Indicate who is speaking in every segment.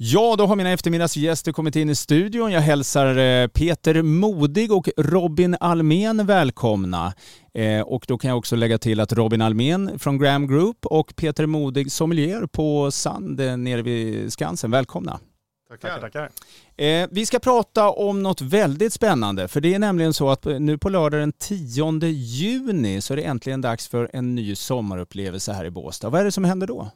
Speaker 1: Ja, då har mina eftermiddagsgäster kommit in i studion. Jag hälsar eh, Peter Modig och Robin Almen välkomna. Eh, och då kan jag också lägga till att Robin Almen från Graham Group och Peter Modig sommelier på Sand eh, nere vid Skansen. Välkomna.
Speaker 2: Tackar. tackar.
Speaker 1: vi ska prata om något väldigt spännande, för det är nämligen så att nu på lördag den 10 juni så är det äntligen dags för en ny sommarupplevelse här i Båstad. Vad är det som händer då?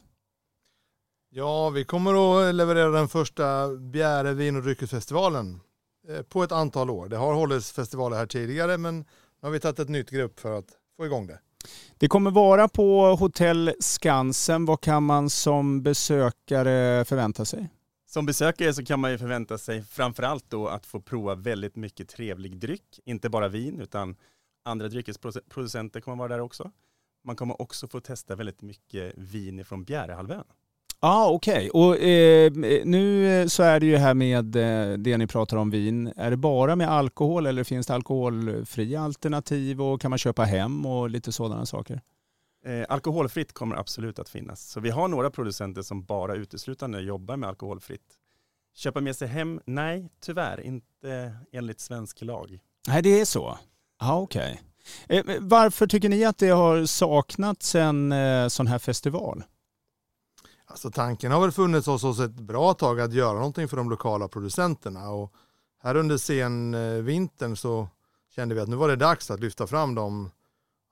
Speaker 2: Ja, vi kommer att leverera den första Bjäre vin och dryckesfestivalen eh, på ett antal år. Det har hållits festivaler här tidigare men nu har vi tagit ett nytt grepp för att få igång det.
Speaker 1: Det kommer vara på Hotell Skansen. Vad kan man som besökare förvänta sig?
Speaker 3: Som besökare så kan man ju förvänta sig framförallt då att få prova väldigt mycket trevlig dryck. Inte bara vin utan andra dryckesproducenter kommer vara där också. Man kommer också få testa väldigt mycket vin från Bjärehalvön.
Speaker 1: Ja, ah, okej. Okay. Och eh, nu så är det ju här med eh, det ni pratar om vin. Är det bara med alkohol eller finns det alkoholfria alternativ och kan man köpa hem och lite sådana saker?
Speaker 3: Eh, alkoholfritt kommer absolut att finnas. Så vi har några producenter som bara uteslutande jobbar med alkoholfritt. Köpa med sig hem? Nej, tyvärr inte enligt svensk lag.
Speaker 1: Nej, det är så? Ja, okej. Okay. Eh, varför tycker ni att det har saknats en eh, sån här festival?
Speaker 2: Alltså tanken har väl funnits hos oss ett bra tag att göra någonting för de lokala producenterna och här under sen vintern så kände vi att nu var det dags att lyfta fram dem,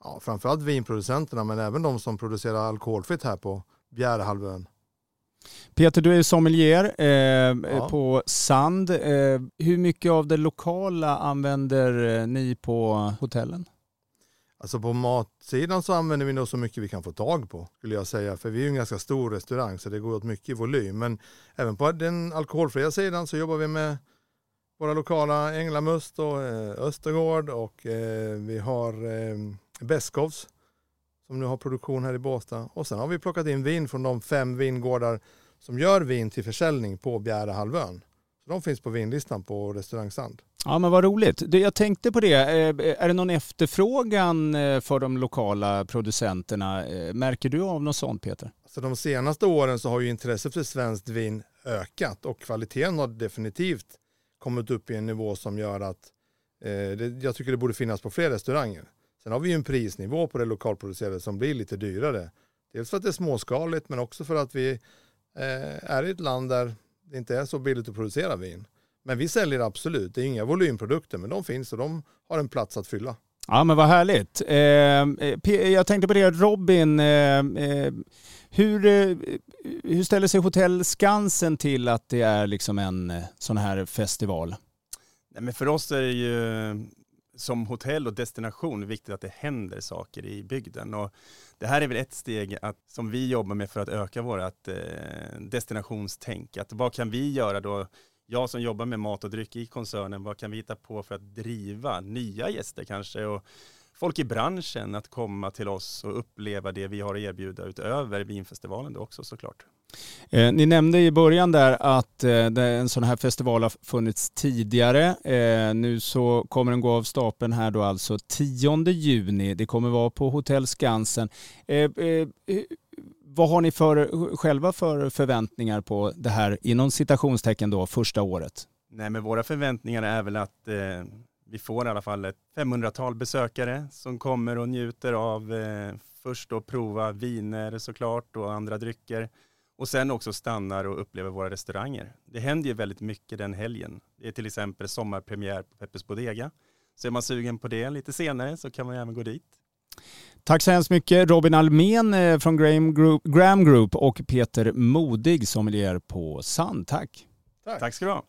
Speaker 2: ja, framförallt vinproducenterna men även de som producerar alkoholfritt här på Bjärehalvön.
Speaker 1: Peter, du är sommelier eh, ja. på Sand. Eh, hur mycket av det lokala använder eh, ni på hotellen?
Speaker 2: Alltså på matsidan så använder vi nog så mycket vi kan få tag på skulle jag säga. För vi är ju en ganska stor restaurang så det går åt mycket i volym. Men även på den alkoholfria sidan så jobbar vi med våra lokala Änglamust och eh, Östergård och eh, vi har eh, Beskovs som nu har produktion här i Båstad. Och sen har vi plockat in vin från de fem vingårdar som gör vin till försäljning på Bjärehalvön. Så de finns på vinlistan på restaurang Sand.
Speaker 1: Ja men vad roligt. Jag tänkte på det, eh, är det någon efterfrågan eh, för de lokala producenterna? Eh, märker du av något sånt Peter?
Speaker 2: Alltså de senaste åren så har ju intresset för svenskt vin ökat och kvaliteten har definitivt kommit upp i en nivå som gör att eh, det, jag tycker det borde finnas på fler restauranger. Sen har vi ju en prisnivå på det lokalproducerade som blir lite dyrare. Dels för att det är småskaligt men också för att vi eh, är i ett land där det inte är så billigt att producera vin. Men vi säljer absolut, det är inga volymprodukter men de finns och de har en plats att fylla.
Speaker 1: Ja men vad härligt. Eh, jag tänkte på det Robin, eh, eh hur, eh, hur ställer sig Hotell Skansen till att det är liksom en eh, sån här festival?
Speaker 3: Nej, men för oss är det ju som hotell och destination viktigt att det händer saker i bygden. Och det här är väl ett steg att, som vi jobbar med för att öka vårt eh, destinationstänk. Att vad kan vi göra då jag som jobbar med mat och dryck i koncernen, vad kan vi hitta på för att driva nya gäster kanske och folk i branschen att komma till oss och uppleva det vi har att erbjuda utöver vinfestivalen då också såklart.
Speaker 1: Eh, ni nämnde i början där att eh, en sån här festival har funnits tidigare. Eh, nu så kommer den gå av stapeln här då alltså 10 juni. Det kommer vara på Hotell Skansen. Eh, eh, vad har ni för, själva för förväntningar på det här inom citationstecken då första året?
Speaker 3: Nej men våra förväntningar är väl att eh, vi får i alla fall ett 500-tal besökare som kommer och njuter av eh, först då prova viner såklart och andra drycker och sen också stannar och upplever våra restauranger. Det händer ju väldigt mycket den helgen. Det är till exempel sommarpremiär på Peppes Bodega. Så är man sugen på det lite senare så kan man även gå dit.
Speaker 1: Tack så hemskt mycket Robin Almen eh, från Graham Group, Graham Group och Peter Modig sommelier på Sand. Tack.
Speaker 3: Tack. Tack ska du ha.